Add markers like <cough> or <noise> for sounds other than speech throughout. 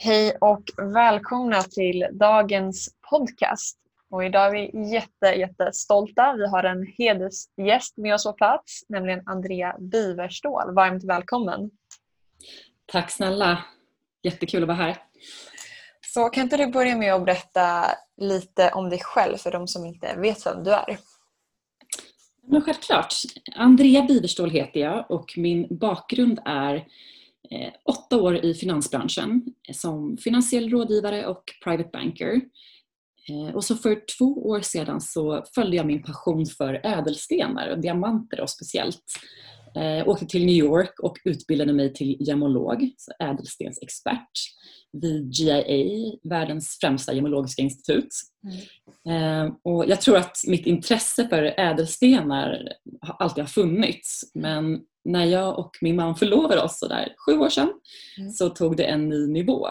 Hej och välkomna till dagens podcast. Och idag är vi jätte, jättestolta. Vi har en hedersgäst med oss på plats, nämligen Andrea Biverstål. Varmt välkommen. Tack snälla. Jättekul att vara här. Så kan inte du börja med att berätta lite om dig själv för de som inte vet vem du är? Men självklart. Andrea Biverstål heter jag och min bakgrund är åtta år i finansbranschen som finansiell rådgivare och private banker. Eh, och så för två år sedan så följde jag min passion för ädelstenar och diamanter då speciellt. Eh, åkte till New York och utbildade mig till gemolog, så ädelstensexpert vid GIA, världens främsta gemologiska institut. Mm. Eh, och jag tror att mitt intresse för ädelstenar alltid har funnits men när jag och min man förlovade oss så där sju år sedan mm. så tog det en ny nivå.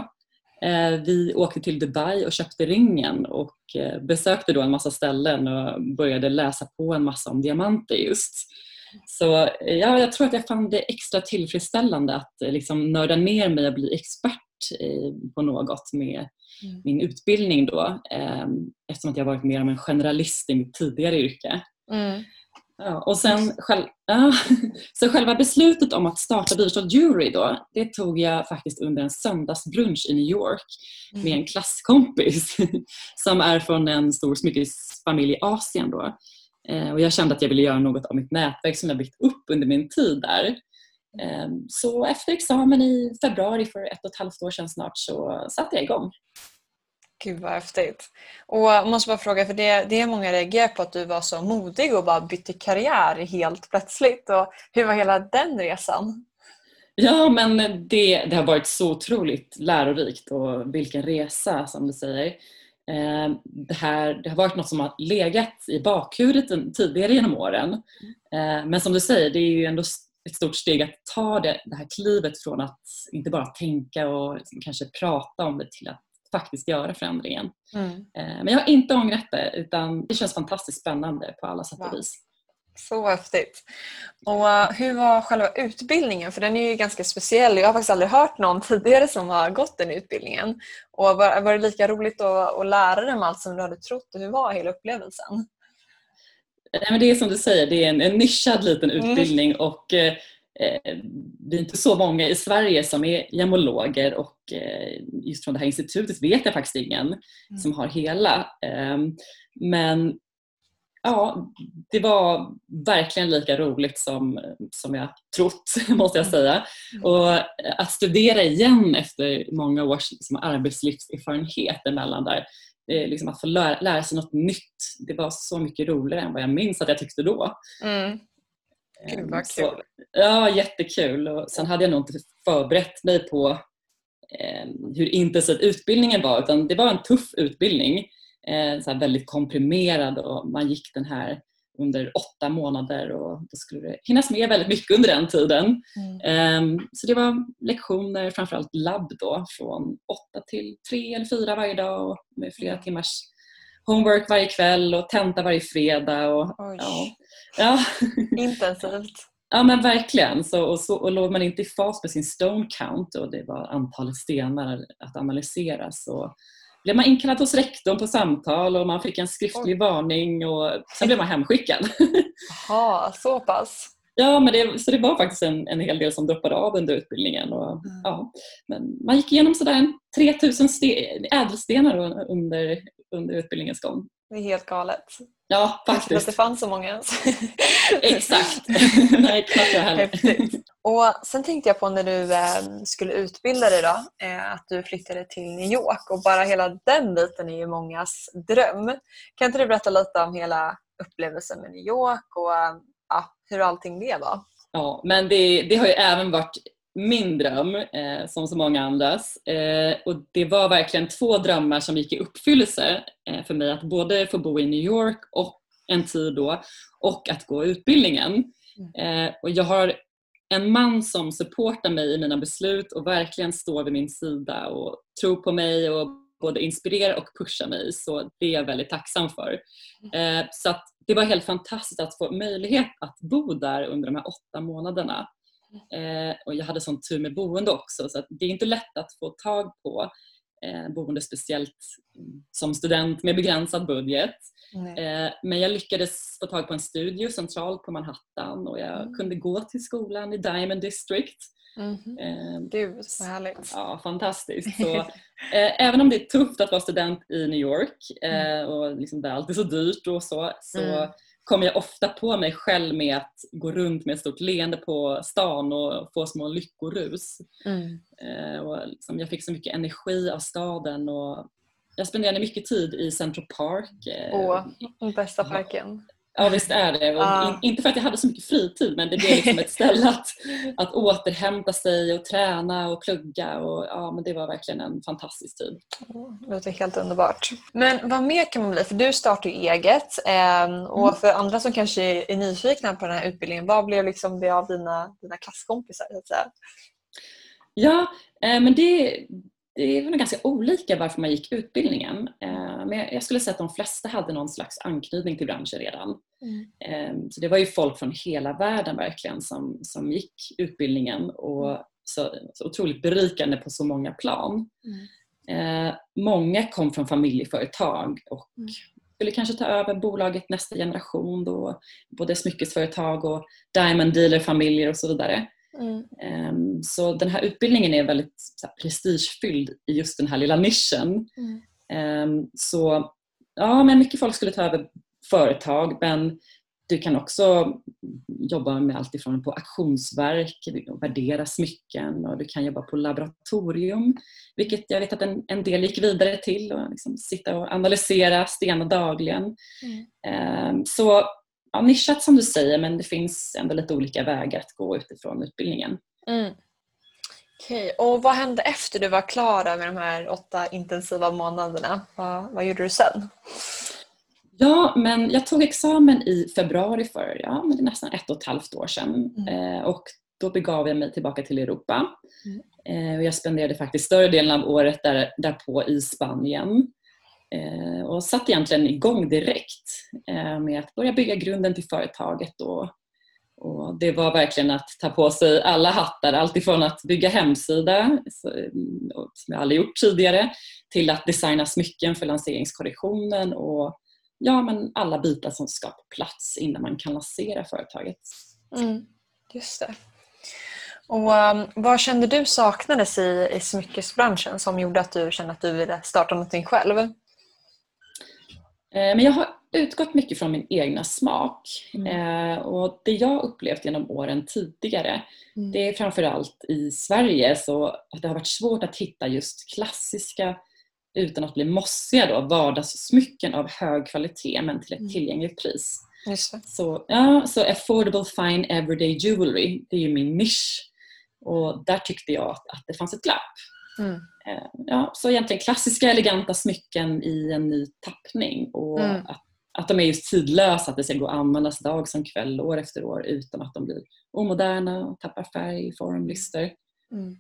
Eh, vi åkte till Dubai och köpte ringen och eh, besökte då en massa ställen och började läsa på en massa om diamanter just. Så ja, jag tror att jag fann det extra tillfredsställande att liksom nörda ner mig och bli expert på något med mm. min utbildning då eftersom att jag varit mer av en generalist i mitt tidigare yrke. Mm. Ja, och sen själv, ja, <laughs> så själva beslutet om att starta Birstad Jury då, det tog jag faktiskt under en söndagsbrunch i New York mm. med en klasskompis <laughs> som är från en stor smyckesfamilj i Asien. Då. Eh, och jag kände att jag ville göra något av mitt nätverk som jag byggt upp under min tid där. Ehm, så efter examen i februari för ett och ett halvt år sedan snart så satte jag igång. Gud vad häftigt. Och jag måste bara fråga, för det, det är många reagerar på att du var så modig och bara bytte karriär helt plötsligt. Och hur var hela den resan? Ja, men det, det har varit så otroligt lärorikt och vilken resa som du säger. Eh, det, här, det har varit något som har legat i bakhuvudet tidigare genom åren. Eh, men som du säger, det är ju ändå ett stort steg att ta det, det här klivet från att inte bara tänka och kanske prata om det till att faktiskt göra förändringen. Mm. Eh, men jag har inte ångrat det utan det känns fantastiskt spännande på alla sätt och vis. Så häftigt. Och eh, hur var själva utbildningen? För den är ju ganska speciell. Jag har faktiskt aldrig hört någon tidigare som har gått den utbildningen. Och var, var det lika roligt att, att lära om allt som du hade trott? Och hur var hela upplevelsen? Nej, men det är som du säger, det är en, en nischad liten mm. utbildning mm. och eh, det är inte så många i Sverige som är gemologer och eh, just från det här institutet vet jag faktiskt ingen mm. som har hela. Eh, men ja, det var verkligen lika roligt som, som jag trott, <laughs> måste jag säga. Mm. Och att studera igen efter många års liksom, arbetslivserfarenhet emellan där, liksom att få lära, lära, sig något nytt. Det var så mycket roligare än vad jag minns att jag tyckte då. Mm. Gud vad ehm, kul. Så, ja, jättekul. Och sen hade jag nog inte förberett mig på eh, hur intensiv utbildningen var utan det var en tuff utbildning. Eh, så väldigt komprimerad och man gick den här under åtta månader och då skulle det hinnas med väldigt mycket under den tiden. Mm. Um, så det var lektioner, framförallt labb då, från åtta till tre eller fyra varje dag och med flera mm. timmars homework varje kväll och tenta varje fredag. Och, ja. Ja. Intensivt. Ja men verkligen. Så, och, så, och låg man inte i fas med sin stone count och det var antalet stenar att analysera så blev man inkallad hos rektorn på samtal och man fick en skriftlig Oj. varning och sen blev man hemskickad. <laughs> Jaha, så pass? Ja, men det, så det var faktiskt en, en hel del som droppade av under utbildningen. Och, mm. ja, men man gick igenom sådär 3000 ädelstenar under, under utbildningens gång. Det är helt galet. Ja, faktiskt. Att det fanns så många ens. <laughs> Exakt. <laughs> Nej, knappt jag heller. Häftigt. Och sen tänkte jag på när du eh, skulle utbilda dig då, eh, att du flyttade till New York och bara hela den biten är ju mångas dröm. Kan inte du berätta lite om hela upplevelsen med New York och eh, hur allting det var? Ja, men det, det har ju även varit min dröm, eh, som så många andras. Eh, och det var verkligen två drömmar som gick i uppfyllelse eh, för mig. Att både få bo i New York och en tid då och att gå utbildningen. Mm. Eh, och jag har en man som supportar mig i mina beslut och verkligen står vid min sida och tror på mig och både inspirerar och pushar mig. Så det är jag väldigt tacksam för. Mm. Eh, så det var helt fantastiskt att få möjlighet att bo där under de här åtta månaderna. Eh, och jag hade sån tur med boende också så det är inte lätt att få tag på eh, boende speciellt som student med begränsad budget. Eh, men jag lyckades få tag på en studio centralt på Manhattan och jag mm. kunde gå till skolan i Diamond District. Mm -hmm. Gud vad härligt. Ja, fantastiskt. Så, eh, även om det är tufft att vara student i New York eh, mm. och liksom det är alltid så dyrt och så, så mm kommer jag ofta på mig själv med att gå runt med ett stort leende på stan och få små lyckorus. Mm. Eh, och liksom, jag fick så mycket energi av staden och jag spenderade mycket tid i Central Park. Eh, Åh, bästa parken. Ja visst är det. Och ah. in, inte för att jag hade så mycket fritid men det blev liksom ett ställe <laughs> att, att återhämta sig och träna och plugga. Och, ja, men det var verkligen en fantastisk tid. Det låter helt underbart. Men vad mer kan man bli? För du startar ju eget eh, och mm. för andra som kanske är nyfikna på den här utbildningen, vad blev liksom det av dina, dina klasskompisar? Så att säga? Ja, eh, men det, det är nog ganska olika varför man gick utbildningen. Eh, men jag skulle säga att de flesta hade någon slags anknytning till branschen redan. Mm. Eh, så det var ju folk från hela världen verkligen som, som gick utbildningen och mm. så, så otroligt berikande på så många plan. Mm. Eh, många kom från familjeföretag och mm. skulle kanske ta över bolaget nästa generation då, både smyckesföretag och diamond dealer-familjer och så vidare. Mm. Ehm, så den här utbildningen är väldigt så här, prestigefylld i just den här lilla nischen. Mm. Ehm, så ja, men mycket folk skulle ta över företag men du kan också jobba med allt ifrån på auktionsverk, värdera smycken och du kan jobba på laboratorium vilket jag vet att en, en del gick vidare till och liksom sitta och analysera stenar dagligen. Mm. Um, så ja, nischat som du säger men det finns ändå lite olika vägar att gå utifrån utbildningen. Mm. Okej, och vad hände efter du var klar med de här åtta intensiva månaderna? Vad, vad gjorde du sen? Ja, men jag tog examen i februari för ja, men det är nästan ett och ett halvt år sedan. Mm. Eh, och då begav jag mig tillbaka till Europa. Mm. Eh, och jag spenderade faktiskt större delen av året där, därpå i Spanien. Eh, och satte egentligen igång direkt eh, med att börja bygga grunden till företaget. Och, och det var verkligen att ta på sig alla hattar, alltifrån att bygga hemsida, som jag aldrig gjort tidigare, till att designa smycken för lanseringskorrektionen och ja, men alla bitar som ska på plats innan man kan lansera företaget. Mm, just det. Och um, Vad kände du saknades i, i smyckesbranschen som gjorde att du kände att du ville starta någonting själv? Eh, men jag har utgått mycket från min egna smak. Mm. Eh, och Det jag upplevt genom åren tidigare mm. det är framförallt i Sverige så att det har varit svårt att hitta just klassiska utan att bli mossiga då, vardagssmycken av hög kvalitet men till ett mm. tillgängligt pris. Så, ja, så affordable fine everyday jewelry, det är ju min nisch. Och där tyckte jag att, att det fanns ett glapp. Mm. Eh, ja, så egentligen klassiska eleganta smycken i en ny tappning och mm. att, att de är just tidlösa, att det ska gå att användas dag som kväll, år efter år utan att de blir omoderna och tappar färg, form, lyster. Mm.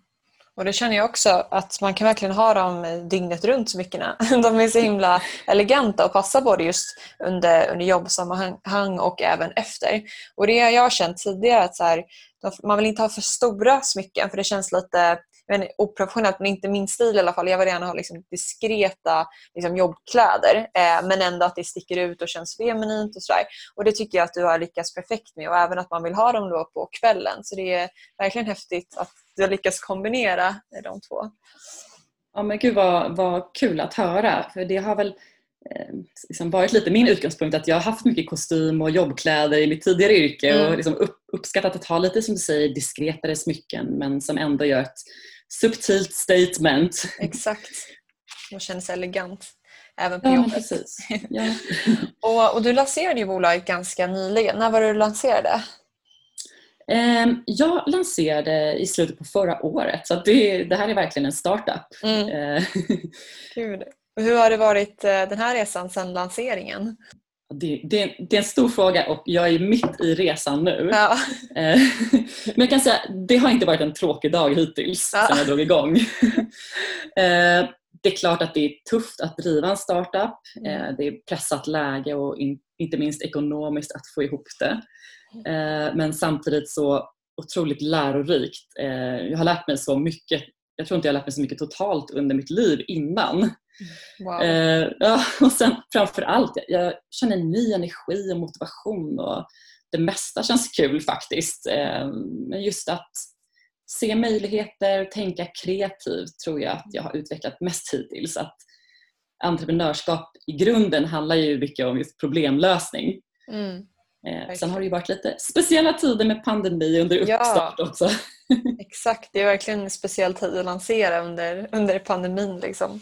Och det känner jag också att man kan verkligen ha dem dygnet runt smyckena. <laughs> De är så himla eleganta och passar både just under, under jobbsammanhang och även efter. Och det jag har känt tidigare att så här, man vill inte ha för stora smycken för det känns lite men, oprofessionellt, men inte min stil i alla fall. Jag vill gärna ha liksom, diskreta liksom, jobbkläder eh, men ändå att det sticker ut och känns feminint och sådär. Och det tycker jag att du har lyckats perfekt med och även att man vill ha dem då på kvällen. Så det är verkligen häftigt att du har lyckats kombinera de två. Ja men gud vad, vad kul att höra för det har väl eh, liksom varit lite min utgångspunkt att jag har haft mycket kostym och jobbkläder i mitt tidigare yrke mm. och liksom upp, uppskattat att ha lite som du säger diskretare smycken men som ändå gör ett subtilt statement. Exakt. Och känns elegant även på ja, jobbet. Precis. Ja. <laughs> och, och, du lanserade ju bolaget ganska nyligen. När var det du lanserade? Ehm, jag lanserade i slutet på förra året så det, det här är verkligen en startup. Mm. Eh. <laughs> Hur har det varit eh, den här resan sedan lanseringen? Det, det, det, är en stor fråga och jag är mitt i resan nu. Ja. Eh, men jag kan säga det har inte varit en tråkig dag hittills ja. sedan jag drog igång. Det är klart att det är tufft att driva en startup. Mm. Det är pressat läge och inte minst ekonomiskt att få ihop det. Men samtidigt så otroligt lärorikt. Jag har lärt mig så mycket. Jag tror inte jag har lärt mig så mycket totalt under mitt liv innan. Wow. Ja, <laughs> och sen framför allt, jag känner ny energi och motivation och det mesta känns kul faktiskt. Men just att se möjligheter, tänka kreativt tror jag att jag har utvecklat mest hittills. Att entreprenörskap i grunden handlar ju mycket om just problemlösning. Mm. Eh, sen har det ju varit lite speciella tider med pandemi under uppstart ja, också. <laughs> exakt, det är verkligen en speciell tid att lansera under, under pandemin. Liksom.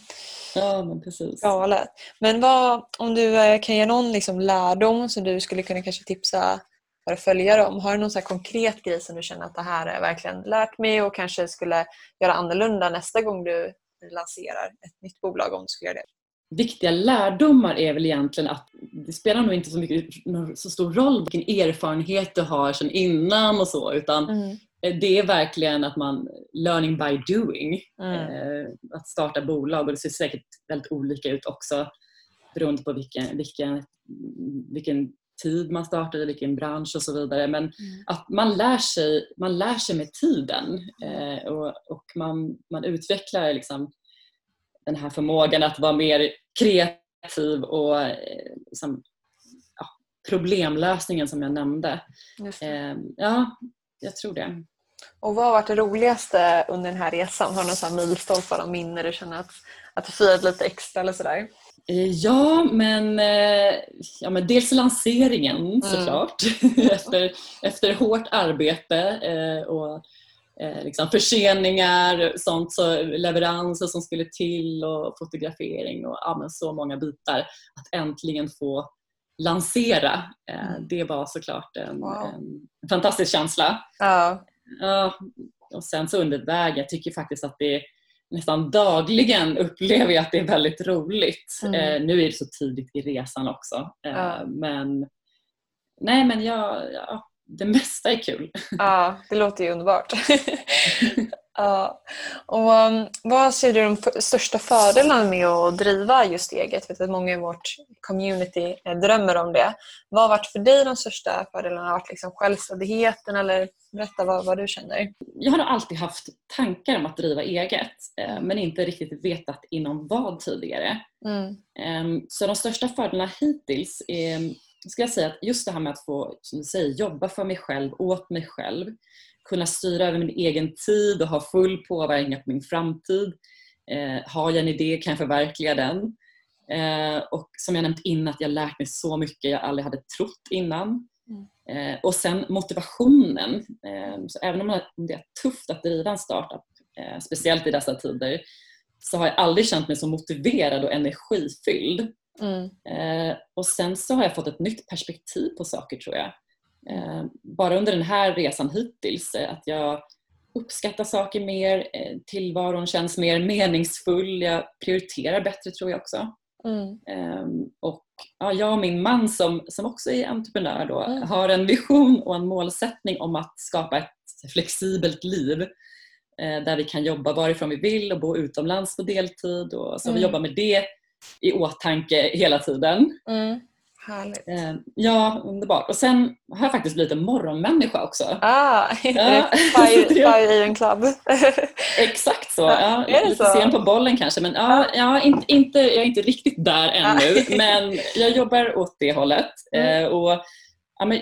Ja, men precis. Galet. Men vad, om du eh, kan ge någon liksom lärdom som du skulle kunna kanske tipsa våra följare om. Har du någon så konkret grej som du känner att det här har verkligen lärt mig och kanske skulle göra annorlunda nästa gång du lanserar ett nytt bolag om du skulle göra det? Viktiga lärdomar är väl egentligen att det spelar nog inte så, mycket, så stor roll vilken erfarenhet du har sedan innan och så utan mm. Det är verkligen att man learning by doing. Mm. Eh, att starta bolag och det ser säkert väldigt olika ut också beroende på vilken, vilken, vilken tid man startar, i vilken bransch och så vidare. Men mm. att man lär, sig, man lär sig med tiden eh, och, och man, man utvecklar liksom den här förmågan att vara mer kreativ och eh, liksom, ja, problemlösningen som jag nämnde. Eh, ja, jag tror det. Och vad har varit det roligaste under den här resan? Har du några milstolpar och minnen du känner att, att du firat lite extra eller sådär? Eh, ja, men, eh, ja, men dels lanseringen mm. såklart. <laughs> efter, efter hårt arbete eh, och liksom förseningar, sånt, så leveranser som skulle till och fotografering och ja, så många bitar. Att äntligen få lansera, mm. det var såklart en, wow. en fantastisk känsla. Ja. Ja. Och sen så under vägen, jag tycker faktiskt att det nästan dagligen <laughs> upplever jag att det är väldigt roligt. Mm. Eh, nu är det så tidigt i resan också. Eh, ja. Men nej men jag, ja, det mesta är kul. Ja, det låter ju underbart. <laughs> ja. Och, um, vad ser du de största fördelarna med att driva just eget? Vet att många i vårt community eh, drömmer om det. Vad har varit för dig de största fördelarna? Har varit liksom självständigheten eller berätta vad, vad du känner? Jag har alltid haft tankar om att driva eget eh, men inte riktigt vetat inom vad tidigare. Mm. Ehm, så de största fördelarna hittills är ska jag säga att just det här med att få som du säger, jobba för mig själv, åt mig själv, kunna styra över min egen tid och ha full påverkan på min framtid. Eh, har jag en idé kan jag förverkliga den. Eh, och som jag nämnt innan, att jag lärt mig så mycket jag aldrig hade trott innan. Mm. Eh, och sen motivationen. Eh, så även om det är tufft att driva en startup, eh, speciellt i dessa tider, så har jag aldrig känt mig så motiverad och energifylld. Mm. Eh, och sen så har jag fått ett nytt perspektiv på saker tror jag. Eh, bara under den här resan hittills, eh, att jag uppskattar saker mer, eh, tillvaron känns mer meningsfull, jag prioriterar bättre tror jag också. Mm. Ehm, och ja, jag och min man som, som också är entreprenör då, mm. har en vision och en målsättning om att skapa ett flexibelt liv där vi kan jobba varifrån vi vill och bo utomlands på deltid. Och, så mm. vi jobbar med det i åtanke hela tiden. Mm. Härligt. Eh, ja, underbart. Och sen har jag faktiskt blivit en morgonmänniska också. Ah, <laughs> ja. Fire Even <laughs> Club. <laughs> Exakt så. Ja, är lite så? sen på bollen kanske men ja, ja, inte, inte, jag är inte riktigt där ännu men jag jobbar åt det hållet. Mm. Eh, och, ja, men,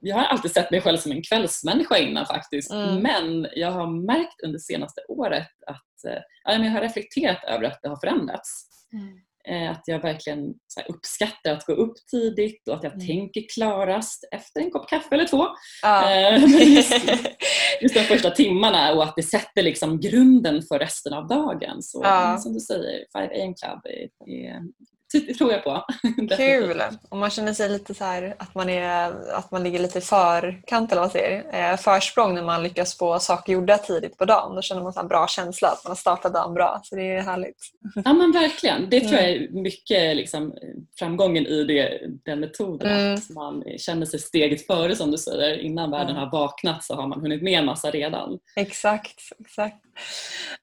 jag har alltid sett mig själv som en kvällsmänniska innan faktiskt mm. men jag har märkt under senaste året att eh, ja, jag har reflekterat över att det har förändrats. Mm. Eh, att jag verkligen uppskattar att gå upp tidigt och att jag mm. tänker klarast efter en kopp kaffe eller två. Ja. Eh, <laughs> just, just de första timmarna och att det sätter liksom grunden för resten av dagen. Så ja. som du säger, 5 AM Club är, är tror jag på. <laughs> Kul! Och man känner sig lite så här, att man, är, att man ligger lite i förkant eller vad säger eh, försprång när man lyckas få saker gjorda tidigt på dagen. Då känner man en bra känsla att man har startat dagen bra. Så det är härligt. Ja men verkligen. Det tror jag mm. är mycket liksom, framgången i det, den metoden. Mm. Att man känner sig steget före som du säger. Innan världen har vaknat så har man hunnit med en massa redan. Exakt. exakt.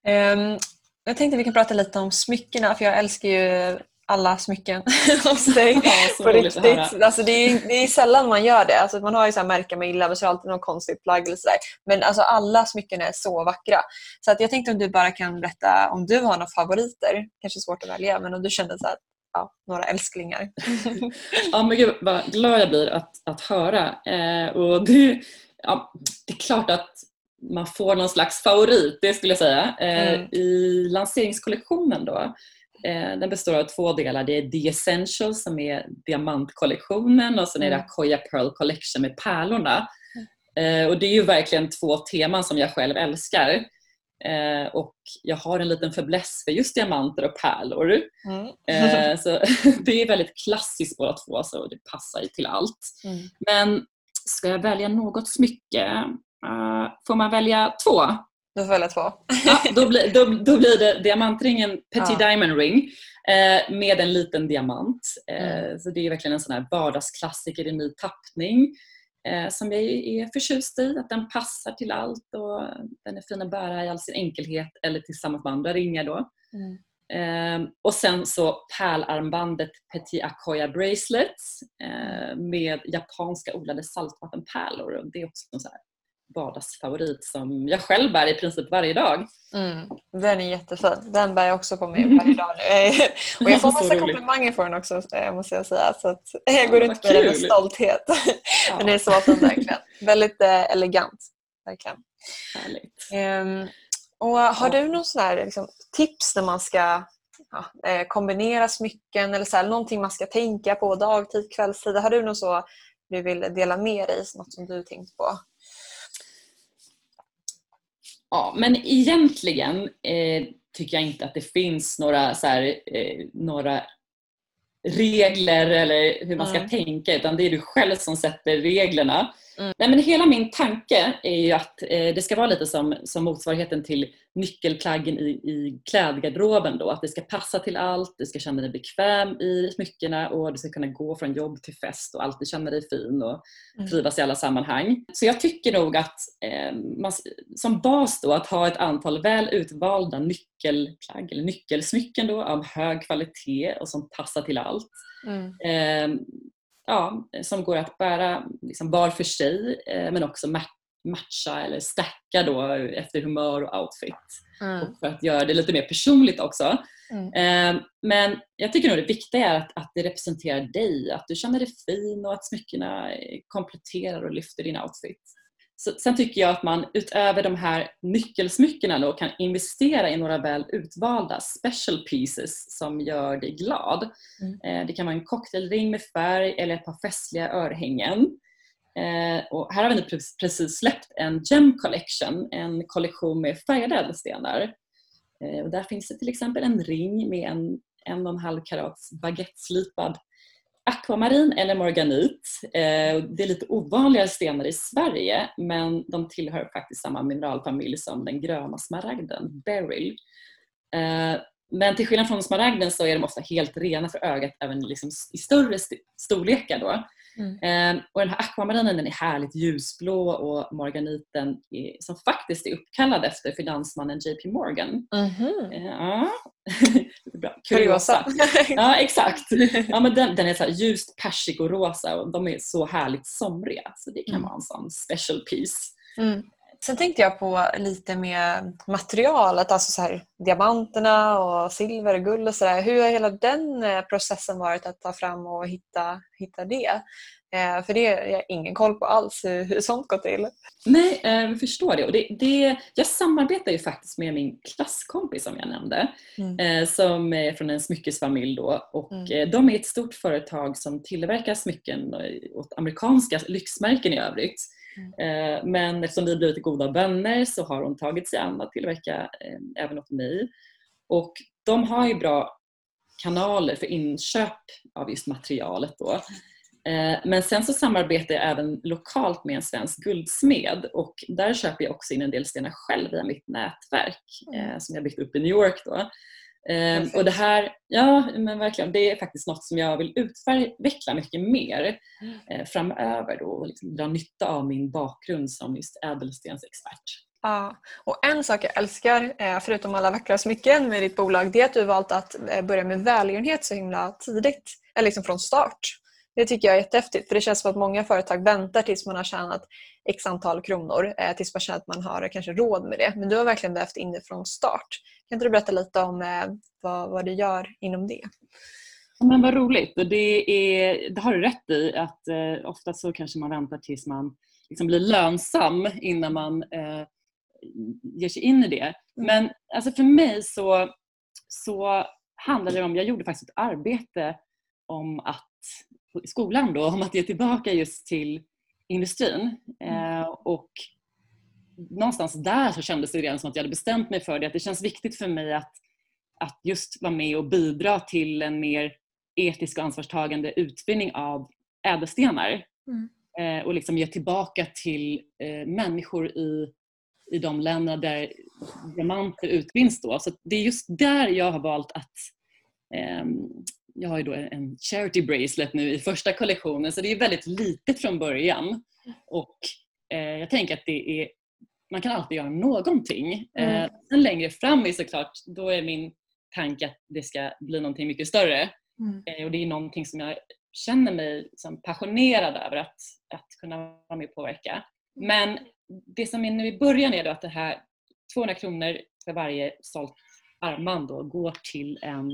Um, jag tänkte vi kan prata lite om smyckena för jag älskar ju alla smycken <laughs> hos dig. Ja, på riktigt. Alltså det, är, det är sällan man gör det. Alltså man har ju så här märka med illa men så är det alltid något konstigt plagg eller sådär. Men alltså alla smycken är så vackra. Så att jag tänkte om du bara kan berätta om du har några favoriter. Kanske svårt att välja men om du kände så här, ja, några älsklingar. <laughs> ja men gud vad glad jag blir att, att höra. Eh, och det, ja, det är klart att man får någon slags favorit, det skulle jag säga. Eh, mm. I lanseringskollektionen då, den består av två delar. Det är The Essentials som är diamantkollektionen och sen är det mm. Akoya Pearl Collection med pärlorna. Mm. Eh, och det är ju verkligen två teman som jag själv älskar. Eh, och jag har en liten fäbless för just diamanter och pärlor. Mm. eh, <laughs> så <laughs> det är väldigt klassiskt båda två så det passar ju till allt. Mm. Men ska jag välja något smycke? Uh, får man välja två? Du får välja två. ja, då, blir, då, då blir det diamantringen Petit ja. Diamond Ring eh, med en liten diamant. Eh, mm. Så Det är verkligen en sån här vardagsklassiker i ny tappning eh, som jag är förtjust i. Att den passar till allt och den är fin att bära i all sin enkelhet eller tillsammans med andra ringar. Då. Mm. Eh, och sen så pärlarmbandet Petit Akoya Bracelets eh, med japanska odlade saltvattenpärlor. Det är också en så här vardagsfavorit som jag själv bär i princip varje dag. Mm, den är jättefin. Den bär jag också på mig varje dag nu. <laughs> Och jag får massa komplimanger för den också eh, måste jag säga. Så att jag går runt med den med stolthet. <laughs> <laughs> Ja. Den är så fin verkligen. Väldigt eh, elegant. Verkligen. Härligt. Um, och har du någon sån här, liksom, tips när man ska ja, eh, kombinera smycken eller så här, någonting man ska tänka på dagtid, kvällstid? Har du något så du vill dela med dig, något som du tänkt på? Ja, men egentligen eh, tycker jag inte att det finns några, så här, eh, några regler eller hur man ska mm. tänka utan det är du själv som sätter reglerna. Mm. Nej, men hela min tanke är ju att eh, det ska vara lite som, som motsvarigheten till nyckelplaggen i, i klädgarderoben. Då. Att det ska passa till allt, du ska känna dig bekväm i smyckena och du ska kunna gå från jobb till fest och alltid känna dig fin och mm. trivas i alla sammanhang. Så jag tycker nog att eh, man, som bas då att ha ett antal väl utvalda nyckelplagg eller nyckelsmycken då, av hög kvalitet och som passar till allt. Mm. Eh, ja, som går att bära liksom var för sig eh, men också matcha eller stacka då efter humör och outfit. Mm. Och för att göra det lite mer personligt också. Mm. Eh, men jag tycker nog det viktiga är att, att det representerar dig, att du känner dig fin och att smyckena kompletterar och lyfter din outfit. Så, sen tycker jag att man utöver de här nyckelsmyckena då kan investera i några väl utvalda special pieces som gör dig glad. Mm. Eh, det kan vara en cocktailring med färg eller ett par festliga örhängen. Eh, och här har vi nu precis släppt en Gem Collection, en kollektion med färgade ädelstenar. Eh, och där finns det till exempel en ring med en en och en halv karats baguetteslipad Akvamarin eller morganit, eh, det är lite ovanligare stenar i Sverige men de tillhör faktiskt samma mineralfamilj som den gröna smaragden, beryl. Eh, men till skillnad från smaragden så är de ofta helt rena för ögat även liksom i större storlekar. Då. Mm. och den här akvamarinen den är härligt ljusblå och morganiten är, som faktiskt är uppkallad efter finansmannen JP Morgan. Mm-hmm. Ja. <laughs> Bra. Kuriosa. <laughs> ja exakt. Ja, men den, den är så här ljust persikorosa och de är så härligt somriga så det kan mm. vara en sån special piece. Mm. Sen tänkte jag på lite med materialet, alltså så här, diamanterna och silver och guld och sådär. Hur har hela den eh, processen varit att ta fram och hitta, hitta det? Eh, för det har jag ingen koll på alls hur, hur sånt går till. Nej, eh, jag förstår det. Och det, det. Jag samarbetar ju faktiskt med min klasskompis som jag nämnde mm. eh, som är från en smyckesfamilj då och mm. Eh, de är ett stort företag som tillverkar smycken åt amerikanska lyxmärken i övrigt. Mm. Men eftersom vi blivit goda vänner så har hon tagit sig an att tillverka eh, även åt mig. Och de har ju bra kanaler för inköp av just materialet då. Eh, men sen så samarbetar jag även lokalt med en svensk guldsmed och där köper jag också in en del stenar själv via mitt nätverk mm. som jag byggt upp i New York. Då. Perfekt. Och det här, ja men verkligen, det är faktiskt något som jag vill utveckla mycket mer mm. framöver då, och liksom dra nytta av min bakgrund som just ädelstensexpert. Ja, och en sak jag älskar, eh, förutom alla vackra smycken med ditt bolag, det är att du valt att eh, börja med välgörenhet så himla tidigt, eller liksom från start. Det tycker jag är jättehäftigt för det känns som att många företag väntar tills man har tjänat x antal kronor eh, tills man känner att man har kanske råd med det. Men du har verkligen vävt in det från start. Kan inte du berätta lite om vad, vad du gör inom det? Men vad roligt. Och det, är, det har du rätt i att eh, ofta så kanske man väntar tills man liksom blir lönsam innan man eh, ger sig in i det. Mm. Men alltså för mig så, så handlar det om, jag gjorde faktiskt ett arbete om att, skolan då, om att ge tillbaka just till industrin. Mm. Eh, och någonstans där så kändes det redan som att jag hade bestämt mig för det, att det känns viktigt för mig att, att just vara med och bidra till en mer etisk och ansvarstagande utvinning av ädelstenar. Mm. Eh, och liksom ge tillbaka till eh, människor i, i de länder där diamanter utvinns. Då. Så det är just där jag har valt att eh, jag har ju då en charity bracelet nu i första kollektionen så det är väldigt litet från början. Och eh, jag tänker att det är, man kan alltid göra någonting. Mm. Eh, sen längre fram är såklart, då är min tanke att det ska bli någonting mycket större. Mm. Eh, och det är någonting som jag känner mig som passionerad över att, att kunna vara med och påverka. Men det som är nu i början är då att det här 200 kronor för varje sålt armband då går till en,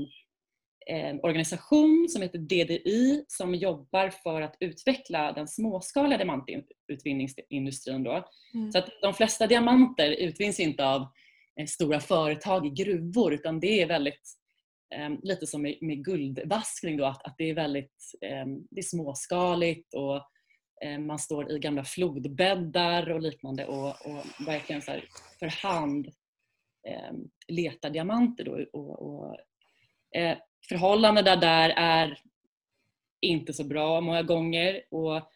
en, organisation som heter DDI som jobbar för att utveckla den småskaliga diamantutvinningsindustrin. Då. Mm. Så att de flesta diamanter utvinns inte av eh, stora företag i gruvor utan det är väldigt eh, lite som med, med guldvaskning då, att, att det är väldigt eh, det är småskaligt och eh, man står i gamla flodbäddar och liknande och, och verkligen så för hand letar diamanter. Då, och, och eh, förhållandena där är inte så bra många gånger och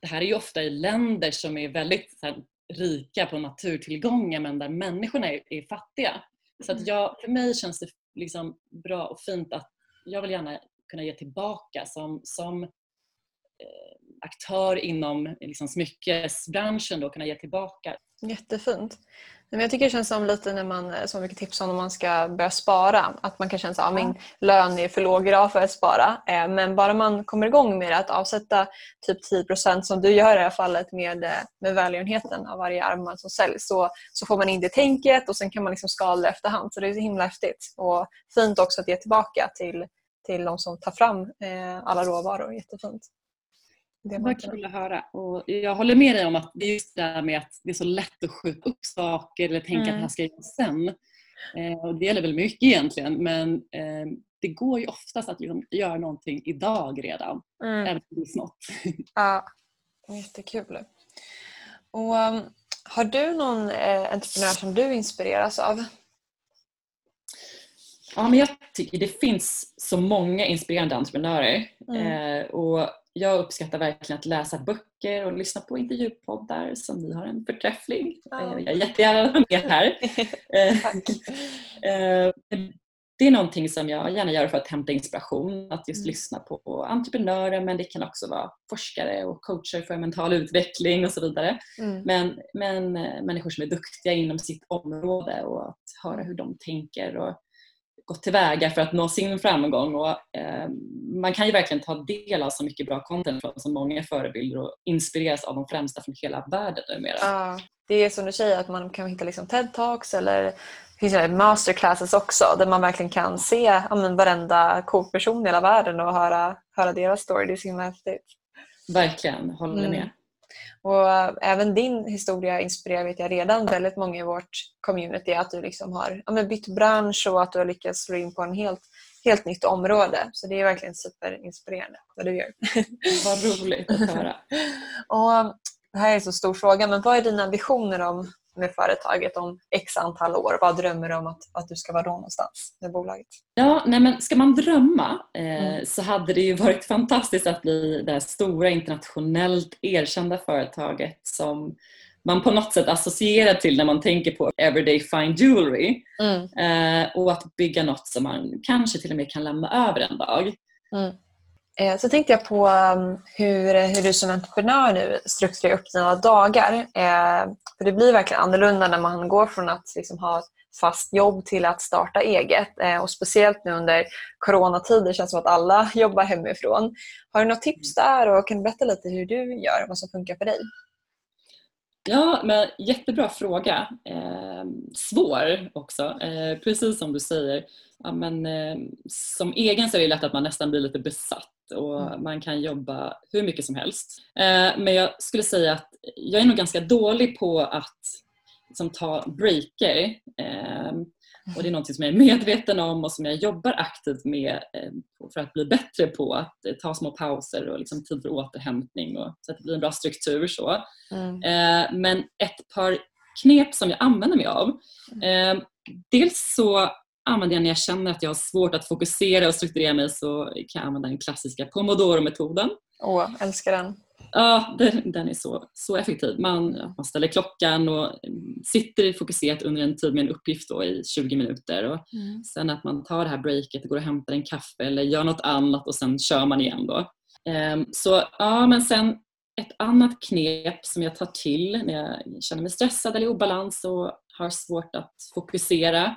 det här är ju ofta i länder som är väldigt här, rika på naturtillgångar men där människorna är, är fattiga. Så att mm. jag, för mig känns det liksom bra och fint att jag vill gärna kunna ge tillbaka som, som eh, aktör inom liksom, smyckesbranschen då kunna ge tillbaka. Jättefint. Men jag tycker det känns som lite när man, eh, som mycket tips om när man ska börja spara, att man kan känna att ja, min lön är för låg idag för att spara. Eh, men bara man kommer igång med det, att avsätta typ 10% som du gör i det här fallet med, eh, med välgörenheten av varje armband som säljs så, så får man in det tänket och sen kan man liksom skala det efterhand. Så det är så himla häftigt. Och fint också att ge tillbaka till, till de som tar fram alla råvaror. Jättefint. Det var kul att höra. Och jag håller med dig om att det är just det där med att det är så lätt att skjuta upp saker eller tänka mm. att det här ska jag sen. Eh, och det gäller väl mycket egentligen men eh, det går ju oftast att liksom göra någonting idag redan. Mm. Även om det är smått. <laughs> Ja, jättekul. Och, um, har du någon eh, entreprenör som du inspireras av? Ja, men jag tycker det finns så många inspirerande entreprenörer. Mm. Eh, och jag uppskattar verkligen att läsa böcker och lyssna på intervjupoddar som ni har en förträfflig. Ja. Jag är jättegärna med här. <laughs> Eh, det är någonting som jag gärna gör för att hämta inspiration, att just mm. lyssna på entreprenörer men det kan också vara forskare och coacher för mental utveckling och så vidare. Mm. Men, men eh, människor som är duktiga inom sitt område och att höra hur de tänker och gått tillväga för att nå sin framgång. Och, eh, man kan ju verkligen ta del av så mycket bra content från så många förebilder och inspireras av de främsta från hela världen numera. Ja, det är som du säger att man kan hitta liksom TED-talks eller finns det masterclasses också där man verkligen kan se ja, men, varenda cool person i hela världen och höra, höra deras story. Det är så himla häftigt. Verkligen, håller mm. med. Och äh, även din historia inspirerar vet jag redan väldigt många i vårt community. Att du liksom har ja, bytt bransch och att du har lyckats slå in på en helt, helt nytt område. Så det är verkligen superinspirerande vad du gör. <laughs> Vad roligt att höra. <laughs> och, det här är en så stor fråga, men vad är dina visioner om med företaget om x antal år? Vad drömmer du om att, att du ska vara då någonstans med bolaget? Ja, nej men ska man drömma eh, mm. så hade det ju varit fantastiskt att bli det stora internationellt erkända företaget som man på något sätt associerar till när man tänker på everyday fine jewelry. Mm. Eh, och att bygga något som man kanske till och med kan lämna över en dag. Mm. Eh, så tänkte jag på um, hur, hur du som entreprenör nu strukturerar upp dina dagar. För Det blir verkligen annorlunda när man går från att liksom ha fast jobb till att starta eget. Eh, och Speciellt nu under coronatider känns det som att alla <laughs> jobbar hemifrån. Har du något tips där och kan du berätta lite hur du gör, och vad som funkar för dig? Ja, men jättebra fråga. Eh, svår också. Eh, precis som du säger. Ja, men, eh, som egen så är det lätt att man nästan blir lite besatt och mm. man kan jobba hur mycket som helst. Eh, men jag skulle säga att jag är nog ganska dålig på att liksom, ta breaker. Eh, och det är något som jag är medveten om och som jag jobbar aktivt med eh, för att bli bättre på. Att ta små pauser och liksom tid för återhämtning och, så att det blir en bra struktur. Så. Mm. Men ett par knep som jag använder mig av. Mm. Dels så använder jag när jag känner att jag har svårt att fokusera och strukturera mig så kan jag använda den klassiska pomodoro-metoden. Åh, oh, älskar den. Ja, den, den, är så, så effektiv. Man, man ställer klockan och sitter fokuserat under en tid med en uppgift då i 20 minuter. Och mm. Sen att man tar det här breaket och går och hämtar en kaffe eller gör något annat och sen kör man igen. Då. Um, så ja, men sen ett annat knep som jag tar till när jag känner mig stressad eller i obalans och har svårt att fokusera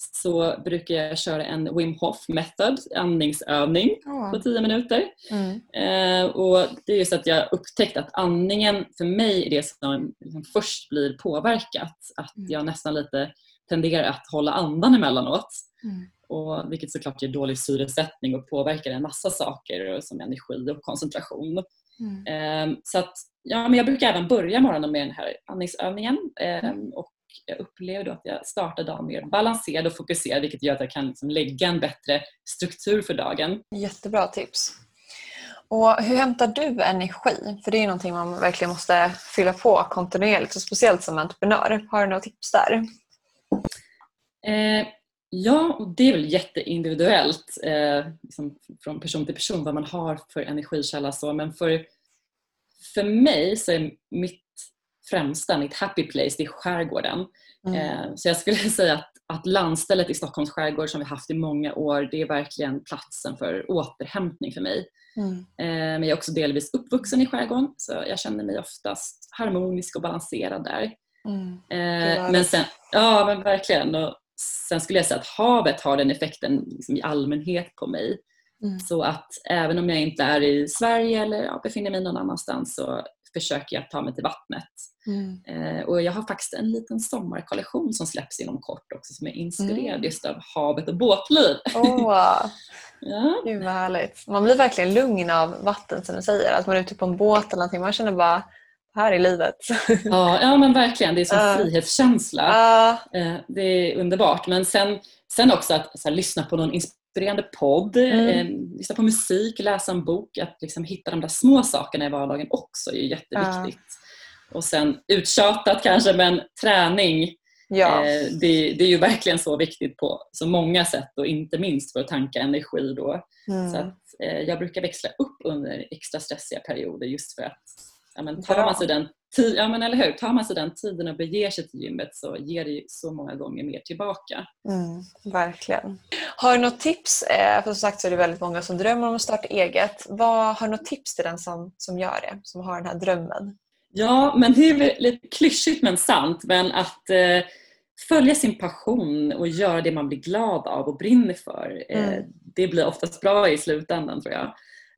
så brukar jag köra en Wim Hof method, andningsövning oh. på 10 minuter. Mm. Eh, och det är just att jag upptäckt att andningen för mig är det som liksom först blir påverkat. Att mm. jag nästan lite tenderar att hålla andan emellanåt. Mm. Och, vilket såklart ger dålig syresättning och påverkar en massa saker som energi och koncentration. Mm. Eh, så att, ja, men jag brukar även börja morgonen med den här andningsövningen. Eh, och jag upplever då att jag startar dagen mer balanserad och fokuserad vilket gör att jag kan liksom lägga en bättre struktur för dagen. Jättebra tips. Och hur hämtar du energi? För det är ju någonting man verkligen måste fylla på kontinuerligt och speciellt som entreprenör. Har du några tips där? Eh, ja, och det är väl jätteindividuellt eh, liksom från person till person vad man har för energikälla. Så. Men för, för mig så är mitt främsta, mitt happy place, det är skärgården. Mm. Eh, så jag skulle <laughs> säga att, att landstället i Stockholms skärgård som vi haft i många år, det är verkligen platsen för återhämtning för mig. Mm. Eh, men jag är också delvis uppvuxen i skärgården så jag känner mig oftast harmonisk och balanserad där. Mm. Eh, men sen, ja men verkligen. Och sen skulle jag säga att havet har den effekten liksom i allmänhet på mig. Mm. Så att även om jag inte är i Sverige eller ja, befinner mig någon annanstans så försöker jag ta mig till vattnet. Mm. Eh, och jag har faktiskt en liten sommarkollektion som släpps inom kort också som är inspirerad mm. just av havet och båtliv. Oh. <laughs> ja. Gud vad härligt. Man blir verkligen lugn av vatten som du säger. Att man är ute på en båt eller någonting. Man känner bara här är livet. ja, ja men verkligen. Det är en uh. frihetskänsla. Uh. Eh, det är underbart. Men sen, sen också att här, lyssna på någon inspirerande podd, mm. eh, lyssna på musik, läsa en bok. Att liksom hitta de där små sakerna i vardagen också är jätteviktigt. Uh. Och sen uttjatat kanske men träning Ja. Eh, det, det, är ju verkligen så viktigt på så många sätt och inte minst för att tanka energi. Då. Mm. Så att, eh, jag brukar växla upp under extra stressiga perioder just för att ja, men tar, man sig den ja, men eller hur? tar man sig den tiden och beger sig till gymmet så ger det så många gånger mer tillbaka. Mm, verkligen. Har du något tips? Eh, för som sagt så är det väldigt många som drömmer om att starta eget. Vad, har du något tips till den som, som gör det? Som har den här drömmen? Ja, men det är lite klyschigt men sant. Men att eh, följa sin passion och göra det man blir glad av och brinner för. Eh, mm. det blir oftast bra i slutändan tror jag.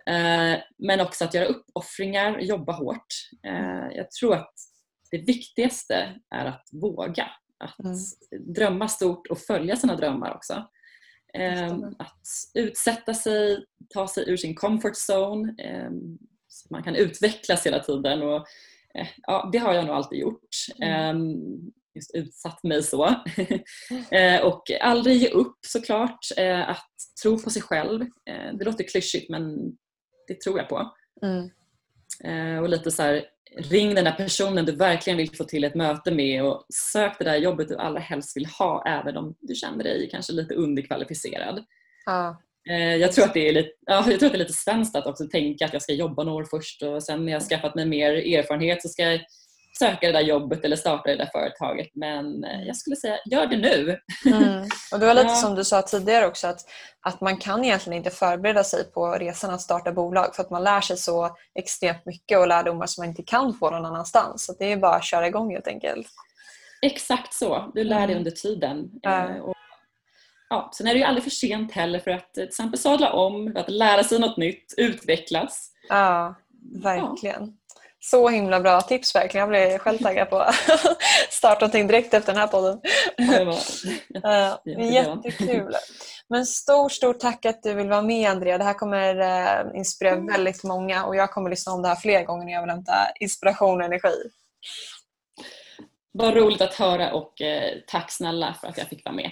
Eh, men också att göra uppoffringar, jobba hårt. Eh, jag tror att det viktigaste är att våga. Att mm. drömma stort och följa sina drömmar också. Att utsätta sig, ta sig ur sin comfort zone. Så man kan utvecklas hela tiden. Och, ja, det har jag nog alltid gjort. Mm. Just utsatt mig så. <laughs> och aldrig ge upp såklart. Att tro på sig själv. Det låter klyschigt men det tror jag på. Mm. Eh, och lite så här, ring den där personen du verkligen vill få till ett möte med och sök det där jobbet du allra helst vill ha även om du känner dig kanske lite underkvalificerad. Ja. Eh, jag, tror att det är lite, ja, jag tror att det är lite svenskt att också tänka att jag ska jobba några år först och sen när jag skaffat mig mer erfarenhet så ska jag söka det där jobbet eller starta det där företaget. Men eh, jag skulle säga, gör det nu. Mm. Och det var lite <laughs> Ja. som du sa tidigare också att, att man kan egentligen inte förbereda sig på resan att starta bolag för att man lär sig så extremt mycket och lärdomar som man inte kan få någon annanstans. Så det är bara att köra igång helt enkelt. Exakt så. Du lär dig Mm. under tiden. Ja. Eh, Och, ja, sen är det ju aldrig för sent heller för att till exempel sadla om, för att lära sig något nytt, utvecklas. Ja, verkligen. Så himla bra tips verkligen. Jag blir själv taggad på <laughs> att starta någonting direkt efter den här podden. Ja, <laughs> jättekul. Men stort, stort tack att du vill vara med Andrea. Det här kommer eh, inspirera väldigt många och jag kommer lyssna om det här fler gånger när jag vill hämta inspiration och energi. Vad roligt att höra och eh, tack snälla för att jag fick vara med.